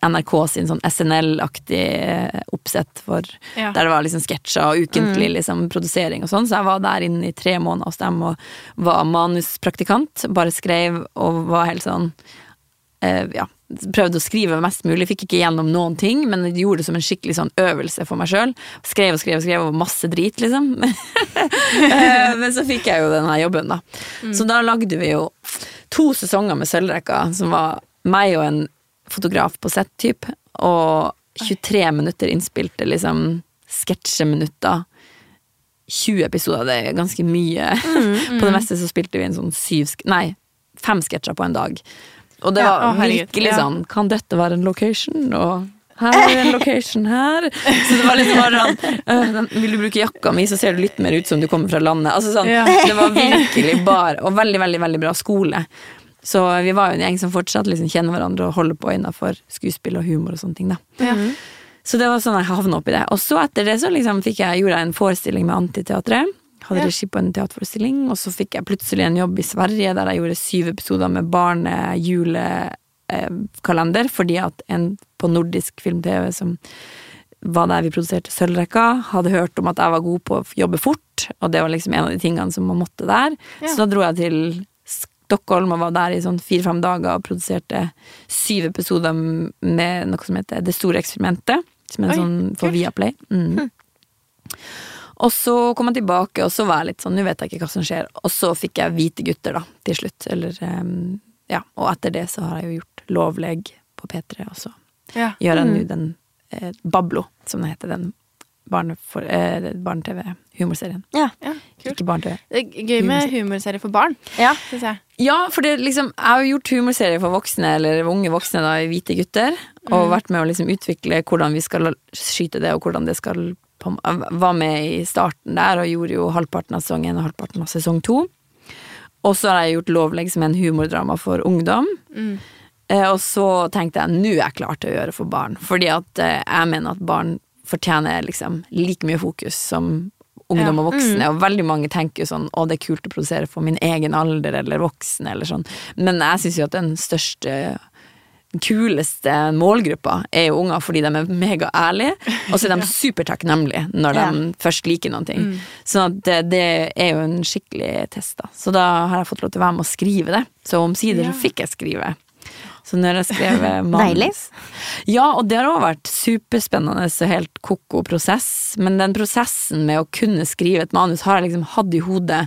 NRK sin sånn SNL-aktig eh, oppsett for Ja. Der det var liksom sketsjer og ukentlig liksom, produsering og sånn. Så jeg var der inne i tre måneder hos dem og var manuspraktikant. Bare skrev og var helt sånn eh, ja, prøvde å skrive mest mulig, fikk ikke gjennom noen ting, men jeg gjorde det som en skikkelig sånn øvelse for meg sjøl. Skrev og skrev og skrev og masse drit, liksom. Eh, men så fikk jeg jo denne jobben, da. Så da lagde vi jo to sesonger med Sølvrekka, som var meg og en fotograf på sett, typ, og 23 minutter innspilte liksom sketsjeminutter. 20 episoder, det er ganske mye. På det meste så spilte vi inn sånn syv Nei, fem sketsjer på en dag. Og det Ja, var å, virkelig sånn Kan dette være en location? Og her er en location her. Så det var liksom bare sånn øh, Vil du bruke jakka mi, så ser du litt mer ut som du kommer fra landet. Altså sånn, Ja. Det var virkelig bare Og veldig, veldig, veldig bra skole. Så vi var jo en gjeng som fortsatt liksom kjenner hverandre og holder på innafor skuespill og humor og sånne ting. da Ja. så det var sånn jeg havna oppi det. Og så etter det så liksom fikk jeg, gjorde jeg en forestilling med Antiteatret. Hadde regi på en teaterforestilling, og så fikk jeg plutselig en jobb i Sverige der jeg gjorde syv episoder med barnejulekalender, fordi at en på nordisk film-TV som var der vi produserte Sølvrekka, hadde hørt om at jeg var god på å jobbe fort, og det var liksom en av de tingene som man måtte der. Ja. Så da dro jeg til Stockholm og var der i sånn fire-fem dager og produserte syv episoder med noe som heter Det store eksperimentet, som er en Oi, sånn for. Viaplay. Mm. Og så kom jeg tilbake, og så var jeg litt sånn, nå vet jeg ikke hva som skjer. Og så fikk jeg Hvite gutter, da, til slutt. Eller, em, ja. Og etter det så har jeg jo gjort Lovleg på P3, og så Ja. gjør jeg nå den eh, Bablo, som det heter, den barne-for- eh, barne-TV-humorserien. Ja. Ja. Ikke barne-TV. Gøy med humorserie for barn, Ja. syns jeg. Ja, for det, liksom, jeg har jo gjort humorserie for voksne, eller unge voksne, da, Hvite gutter. Og vært med å liksom utvikle hvordan vi skal skyte det, og hvordan det skal på, var med i starten der, og gjorde jo halvparten av sesong én og halvparten av sesong to. Og så har jeg gjort Lovlegg som en humordrama for ungdom. Eh, og så tenkte jeg nå er jeg klar til å gjøre for barn, fordi at eh, jeg mener at barn fortjener liksom like mye fokus som ungdom og voksne, og veldig mange tenker jo sånn å det er kult å produsere for min egen alder eller voksne eller sånn, men jeg syns jo at den største kuleste målgruppa er jo unger fordi de er megaærlige, og så er de supertakknemlige når de Ja. først liker noen ting. Mm. Så det, det er jo en skikkelig test, da. Så da har jeg fått lov til å være med å skrive det. Så omsider Ja. så fikk jeg skrive. Så når jeg skrev manus Deilig. Ja, og det har òg vært superspennende og helt ko-ko prosess. Men den prosessen med å kunne skrive et manus har jeg liksom hatt i hodet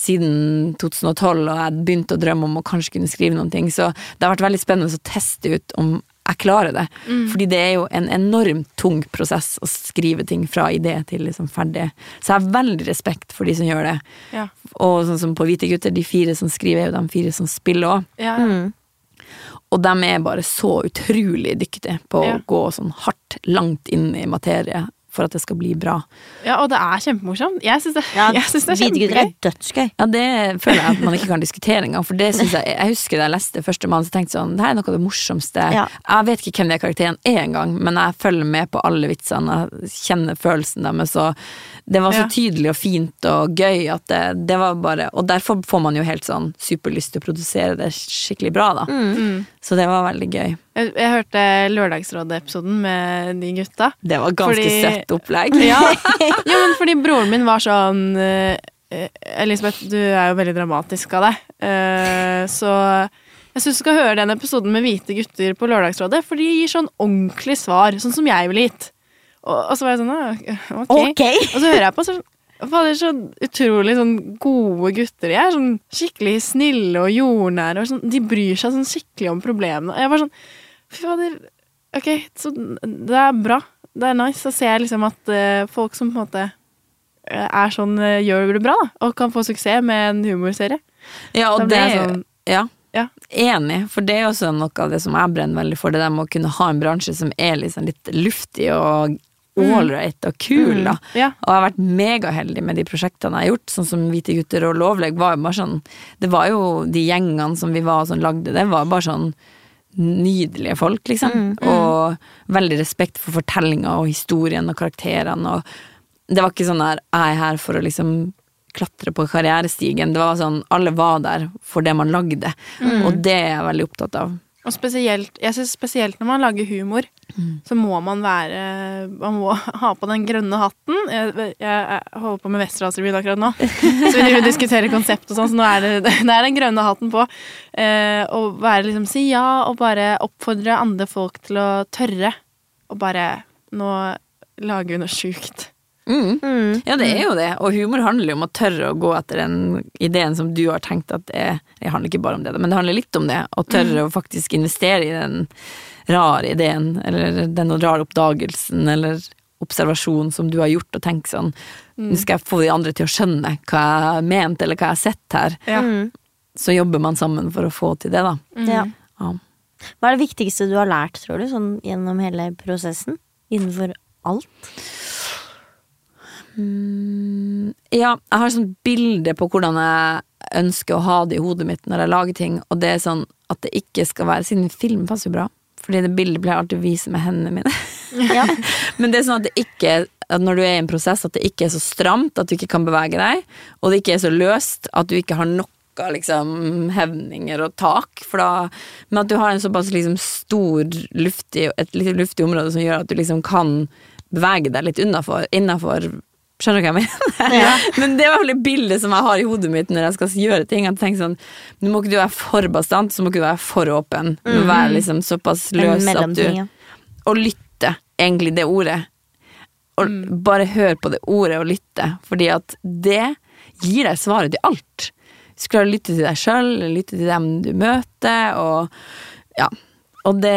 siden 2012, og jeg begynte å drømme om å kanskje kunne skrive noen ting. Så det har vært veldig spennende å teste ut om jeg klarer det. Fordi det er jo en enormt tung prosess å skrive ting fra idé til liksom ferdig. Så jeg har veldig respekt for de som gjør det. Ja. Og sånn som på Hvite gutter, de fire som skriver, er jo de fire som spiller òg. Ja. Mm. Og de er bare så utrolig dyktige på Ja. å gå sånn hardt langt inn i materie. For at det skal bli bra. Ja, og det er kjempemorsomt. Jeg syns det, Ja, jeg synes det er kjempegøy. er dødsgøy. Ja, det føler jeg at man ikke kan diskutere engang, for det synes jeg Jeg husker da jeg leste første mann, så tenkte jeg sånn Det her er noe av det morsomste Ja. Jeg vet ikke hvem den karakteren er engang, men jeg følger med på alle vitsene, jeg kjenner følelsen deres, og det var så tydelig og fint og gøy at det, det var bare Og derfor får man jo helt sånn superlyst til å produsere det skikkelig bra, da. Mm. Så det var veldig gøy. Jeg, jeg hørte Lørdagsrådet-episoden med de gutta. Det var ganske Fordi- søtt opplegg. Ja. jo, men fordi broren min var sånn eh, Elisabeth, du er jo veldig dramatisk av deg. Eh, så jeg syns du skal høre den episoden med hvite gutter på Lørdagsrådet, for de gir sånn ordentlig svar, sånn som jeg ville gitt. Og, og så var jeg sånn ah, ok. Og så hører jeg på så Fader, så utrolig sånn gode gutter de er. Sånn skikkelig snille og jordnære. Og sånn, de bryr seg sånn skikkelig om problemene. Og jeg var sånn Fy fader, ok, så det er bra. Det er nice. Så ser jeg liksom at uh, folk som på en måte eh, er sånn, uh, gjør det bra, da. Og kan få suksess med en humorserie. Ja, og det er sånn Ja. Ja. Enig, for det er også noe av det som jeg brenner veldig for, det der med å kunne ha en bransje som er liksom litt luftig og ålreit og kul, da. Ja. Og jeg har vært megaheldig med de prosjektene jeg har gjort, sånn som Hvite gutter og Lovleg var jo bare sånn Det var jo de gjengene som vi var som lagde det, var bare sånn nydelige folk, liksom. Og veldig respekt for fortellinga og historien og karakterene og Det var ikke sånn der jeg er her for å liksom klatre på karrierestigen. Det var sånn alle var der for det man lagde, og det er jeg veldig opptatt av. Og spesielt, jeg synes spesielt når man lager humor, så må man være Man må ha på den grønne hatten. Jeg, jeg, jeg holder på med Westerdalsrevyen akkurat nå, så vi driver diskuterer konsept og sånn, så nå er det, det er den grønne hatten på. Eh, og være liksom si ja, og bare oppfordre andre folk til å tørre. Og bare Nå lager vi noe sjukt. Mm. Mm. Ja, det er jo det. Og humor handler jo om å tørre å gå etter den ideen som du har tenkt at det er Det handler ikke bare om det, men det handler litt om det. Å tørre å faktisk investere i den rare ideen, eller den rare oppdagelsen, eller observasjonen som du har gjort, og tenke sånn Nå skal jeg få de andre til å skjønne hva jeg har ment, eller hva jeg har sett her. Ja. Mm. Så jobber man sammen for å få til det, da. Ja. Ja. Hva er det viktigste du har lært, tror du, sånn gjennom hele prosessen? Innenfor alt? Mm, ja, jeg har sånn bilde på hvordan jeg ønsker å ha det i hodet mitt når jeg lager ting, og det er sånn at det ikke skal være Siden film passer jo bra, fordi det bildet blir jeg alltid å vise med hendene mine. Ja. Men det er sånn at det ikke at når du er i en prosess, at det ikke er så stramt at du ikke kan bevege deg, og det ikke er så løst at du ikke har noe liksom, hevninger og tak, da, men at du har en såpass liksom, stor, luftig, et litt luftig område som gjør at du liksom kan bevege deg litt innafor Skjønner du hva jeg mener? Ja. Men det er i hvert fall et bilde som jeg har i hodet mitt når jeg skal gjøre ting. At jeg tenker sånn, Nå må ikke du være for bastant, så må ikke du være for åpen. Du må være liksom såpass løs at du. Og lytte, egentlig, det ordet. Og bare hør på det ordet og lytte, fordi at det gir deg svaret til alt. Du skal lytte til deg sjøl, lytte til dem du møter, og ja. Og det,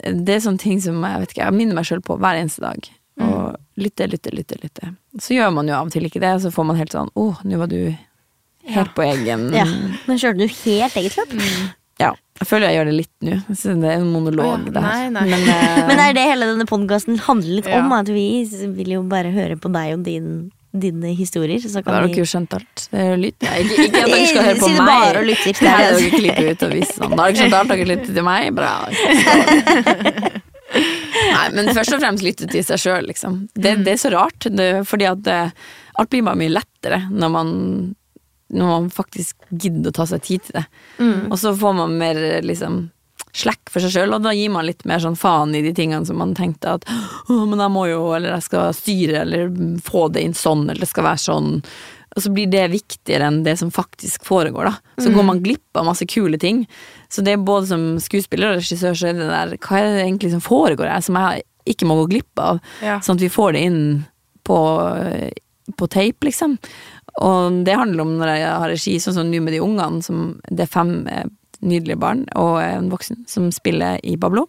det er sånne ting som jeg vet ikke, jeg minner meg sjøl på hver eneste dag. Lytte, lytte, lytte, lytte. Så gjør man jo av og til ikke det, så får man helt sånn Å, nå var du helt på egen Ja. Men kjørte du helt eget løp? Ja, Jeg føler jeg gjør det litt nå. Så det er en monolog, Oh, ja, nei, nei. Men, uh... Men det er det hele denne podkasten handler litt Ja. om. At vi vil jo bare høre på deg og din, dine historier. Så da har dere jo skjønt alt. Det er lytt. Ja, ikke, ikke at dere skal høre på meg. bare og lytter. Det er det dere klippet ut og viser. sånn. Da har dere skjønt alt, dere lytter til meg. Bra. Nei, men først og fremst lytte til seg sjøl, liksom. Det, det er så rart, det, fordi at det, alt blir bare mye lettere når man når man faktisk gidder å ta seg tid til det. Og så får man mer liksom slekk for seg sjøl, og da gir man litt mer sånn faen i de tingene som man tenkte at å, men jeg må jo, eller jeg skal styre, eller få det inn sånn, eller det skal være sånn. Og så blir det viktigere enn det som faktisk foregår, da. Så går man glipp av masse kule ting. Så det er både som skuespiller og regissør, så er det der Hva er det egentlig som foregår her, som jeg ikke må gå glipp av? Ja. Sånn at vi får det inn på, på tape, liksom. Og det handler om når jeg har regi, sånn som nå med de ungene, som det er fem eh, nydelige barn og en voksen som spiller i Bablo.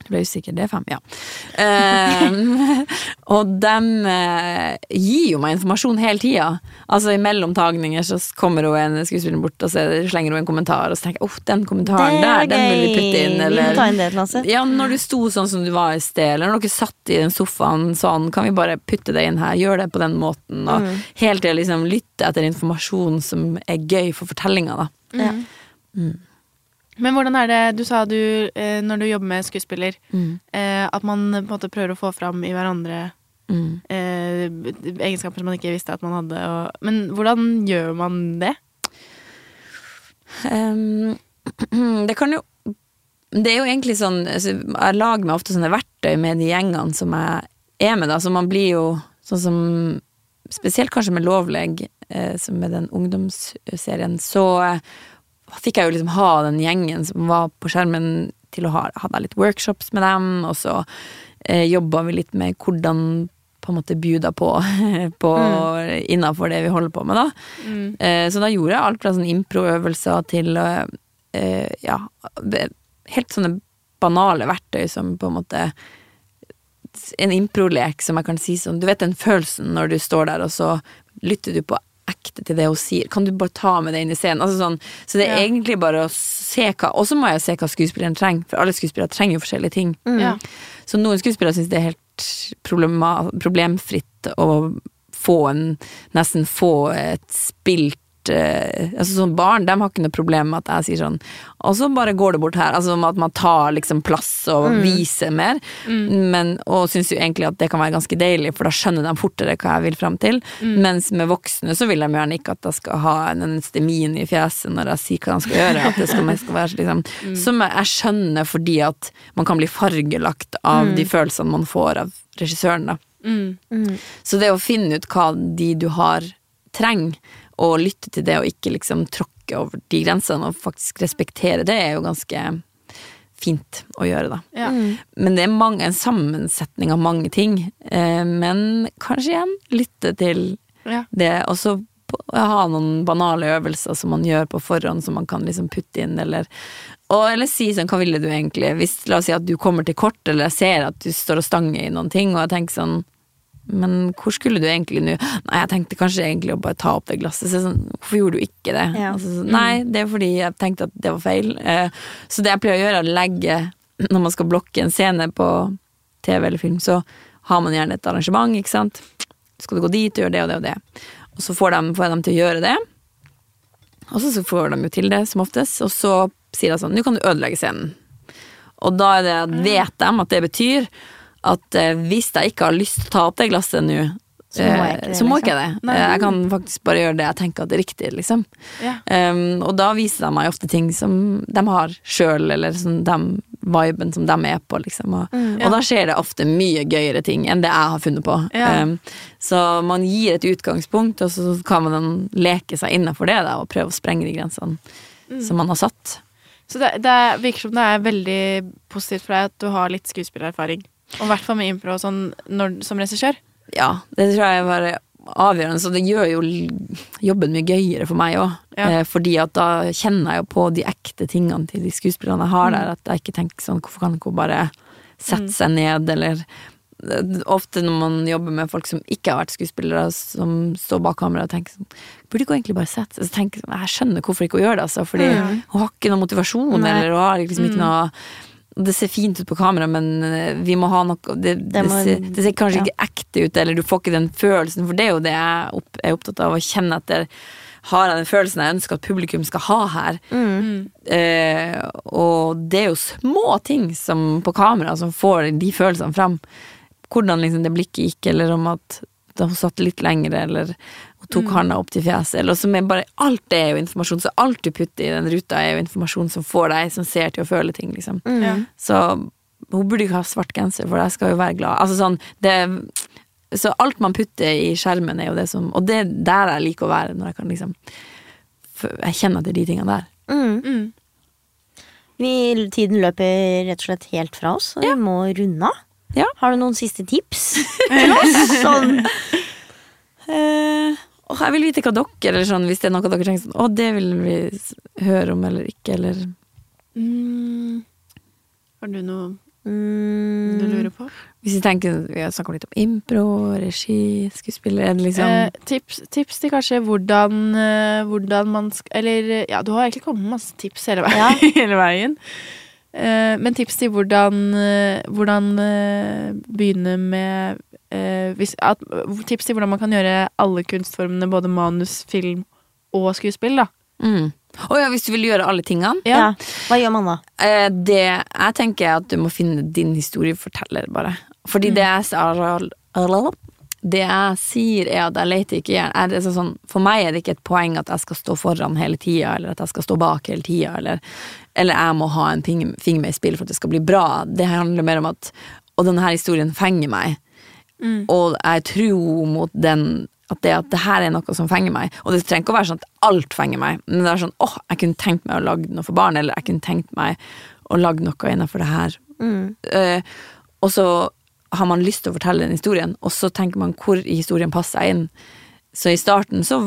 Jeg ble usikker, det er fem, ja. Um, og de uh, gir jo meg informasjon hele tida. Altså I mellomtagninger så kommer hun en skuespiller bort og så slenger hun en kommentar, og så tenker jeg uff, den kommentaren der, gøy. den vil vi putte inn. Vi må ta inn det, Lasse. ja, når du sto sånn som du var i sted, eller når dere satt i den sofaen sånn, kan vi bare putte det inn her, gjør det på den måten, og Mm. helt til å liksom lytte etter informasjon som er gøy for fortellinga, da. Ja. Men hvordan er det Du sa du, eh, når du jobber med skuespiller, Mm. eh, at man på en måte prøver å få fram i hverandre Mm. eh, egenskaper som man ikke visste at man hadde. Og, men hvordan gjør man det? Um, det kan jo Det er jo egentlig sånn altså, Jeg lager meg ofte sånne verktøy med de gjengene som jeg er med, da, så man blir jo sånn som Spesielt kanskje med Lovleg, eh, som med den ungdomsserien, så fikk jeg jo liksom ha den gjengen som var på skjermen, til å ha hadde litt workshops med dem, og så eh, jobba vi litt med hvordan på en måte bjuda på, på innafor det vi holder på med, da. Eh, så da gjorde jeg alt fra sånne improøvelser til eh, ja, helt sånne banale verktøy som på en måte En improlek som jeg kan si sånn Du vet den følelsen når du står der, og så lytter du på ekte til det hun sier. Kan du bare ta med det inn i scenen? Altså sånn, så det er Ja. egentlig bare å se hva Og så må jeg se hva skuespilleren trenger, for alle skuespillere trenger jo forskjellige ting. Ja. Så noen skuespillere syns det er helt problemfritt å få en Nesten få et spilt Altså sånn Barn de har ikke noe problem med at jeg sier sånn Og så bare går det bort her. Altså at man tar liksom plass og viser mer. Men, og syns jo egentlig at det kan være ganske deilig, for da skjønner de fortere hva jeg vil fram til. Mens med voksne så vil de gjerne ikke at jeg skal ha en stemin i fjeset når jeg sier hva de skal gjøre. At det skal, skal være liksom Som jeg, skjønner fordi at man kan bli fargelagt av de følelsene man får av regissøren, da. Mm. Så det å finne ut hva de du har trenger, og lytte til det og ikke liksom tråkke over de grensene og faktisk respektere det, er jo ganske fint å gjøre, da. Ja. Men det er mange, en sammensetning av mange ting. Eh, men kanskje igjen lytte til Ja. det, og så ha noen banale øvelser som man gjør på forhånd, som man kan liksom putte inn, eller og, eller si sånn, hva ville du egentlig? Hvis, la oss si at du kommer til kort, eller jeg ser at du står og stanger i noen ting, og jeg tenker sånn men hvor skulle du egentlig nå? Nei, jeg tenkte kanskje egentlig å bare ta opp det glasset. Så sånn, hvorfor gjorde du ikke det? Ja. Altså, så, nei, det er fordi jeg tenkte at det var feil. Eh, så det jeg pleier å gjøre, er å legge Når man skal blokke en scene på TV eller film, så har man gjerne et arrangement, ikke sant. Skal du gå dit og gjøre det og det og det. Og så får, de, får jeg dem til å gjøre det. Og så, så får de jo til det, som oftest. Og så sier jeg sånn Nå kan du ødelegge scenen. Og da er det, vet de at det betyr at eh, hvis jeg ikke har lyst til å ta opp det glasset nå, Så må jeg ikke eh, det, så må liksom. ikke jeg det. Eh, Jeg kan faktisk bare gjøre det jeg tenker at det er riktig, liksom. Ja. Um, og da viser de meg ofte ting som de har sjøl, eller sånn dem, viben som de er på, liksom. Og, Mm. og da skjer det ofte mye gøyere ting enn det jeg har funnet på. Ja. Um, så man gir et utgangspunkt, og så kan man leke seg innenfor det da, og prøve å sprenge de grensene Mm. som man har satt. Så det, det virker som det er veldig positivt for deg at du har litt skuespillererfaring. Og i hvert fall med impro sånn når, som regissør. Ja, det tror jeg var avgjørende, så det gjør jo jobben mye gøyere for meg òg. Ja. Eh, fordi at da kjenner jeg jo på de ekte tingene til de skuespillerne jeg har der, at jeg ikke tenker sånn hvorfor kan ikke hun bare sette seg ned, eller eh, Ofte når man jobber med folk som ikke har vært skuespillere, som står bak kamera og tenker sånn Burde ikke hun egentlig bare sette seg jeg sånn, Jeg skjønner hvorfor ikke hun gjør det, altså, fordi hun har ikke noe motivasjon, Nei. eller hun har liksom ikke noe det ser fint ut på kamera, men eh, vi må ha noe Det, det, må- ser, det ser kanskje ja. ikke ekte ut, eller du får ikke den følelsen, for det er jo det jeg opp, er opptatt av å kjenne etter. Har jeg den følelsen jeg ønsker at publikum skal ha her? Mm. Eh, og det er jo små ting som på kamera som får de følelsene fram. Hvordan liksom det blikket gikk, eller om at da hun satt litt lengre, eller hun tok handa opp til fjeset, eller som er bare Alt det er jo informasjon, så alt du putter i den ruta er jo informasjon som får deg som ser til å føle ting, liksom. Mm. Ja. Så hun burde ikke ha svart genser, for jeg skal jo være glad. Altså sånn, det, så alt man putter i skjermen, er jo det som Og det er der jeg liker å være, når jeg kan liksom Jeg kjenner til de tingene der. Mm. Mm. Vi, tiden løper rett og slett helt fra oss, og vi må runde av. Ja. Har du noen siste tips til oss? Sånn, Eh, jeg vil vite hva dere eller sånn, Hvis det er noe dere tenker sånn Å, det vil vi høre om eller ikke, eller Mm. Har du noe Mm, du lurer på? Hvis vi tenker, vi har snakka litt om impro, regi, skuespiller, er liksom Eh, tips, tips til kanskje hvordan, eh, hvordan man skal Eller ja, du har egentlig kommet med masse tips hele veien. Ja. hele veien. Eh, men tips til hvordan, eh, hvordan eh, begynne med eh, hvis, at, Tips til hvordan man kan gjøre alle kunstformene, både manus, film og skuespill, da. mm. Å ja, hvis du vil gjøre alle tingene? ja. Hva gjør man da? Eh, det jeg tenker er at du må finne din historieforteller, bare. Fordi det jeg Det jeg sier, er at jeg leter ikke. Er det sånn, for meg er det ikke et poeng at jeg skal stå foran hele tida, eller at jeg skal stå bak hele tida, eller, eller jeg må ha en finger med i spill for at det skal bli bra. Det handler mer om at Og denne historien fenger meg. Og jeg tror mot den at det, at det her er noe som fenger meg. Og det trenger ikke å være sånn at alt fenger meg, men det er sånn åh, jeg kunne tenkt meg å lage noe for barn, eller jeg kunne tenkt meg å lage noe innenfor det her. Mm. Uh, og så har man lyst til å fortelle den historien, og så tenker man hvor i historien passer jeg inn. Så i starten så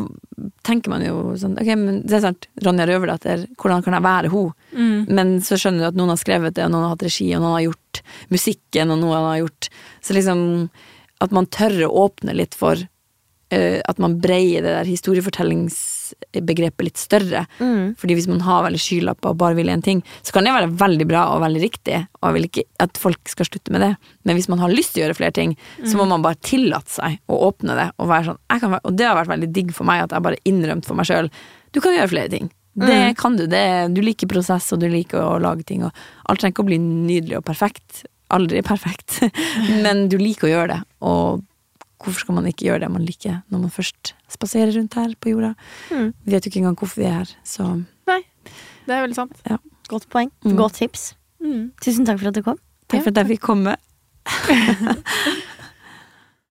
tenker man jo sånn Ok, men det er sant, Ronja Røverdatter, hvordan kan jeg være hun? Men så skjønner du at noen har skrevet det, og noen har hatt regi, og noen har gjort musikken, og noen har gjort Så liksom at man tør å åpne litt for At man breier det der historiefortellingsbegrepet litt større. Mm. Fordi hvis man har veldig skylapper og bare vil én ting, så kan det være veldig bra og veldig riktig, og jeg vil ikke at folk skal slutte med det. Men hvis man har lyst til å gjøre flere ting, så må man bare tillate seg å åpne det. Og, være sånn, og det har vært veldig digg for meg at jeg bare innrømte for meg sjøl du kan gjøre flere ting. Det kan du. Det, du liker prosess, og du liker å lage ting. Og alt trenger ikke å bli nydelig og perfekt. Aldri perfekt. Men du liker å gjøre det. Og hvorfor skal man ikke gjøre det man liker når man først spaserer rundt her på jorda? Mm. Vi vet jo ikke engang hvorfor vi er her, så Nei, det er veldig sant. Godt poeng. Mm. Godt tips. Mm. Tusen takk for at du kom. takk for at jeg fikk komme.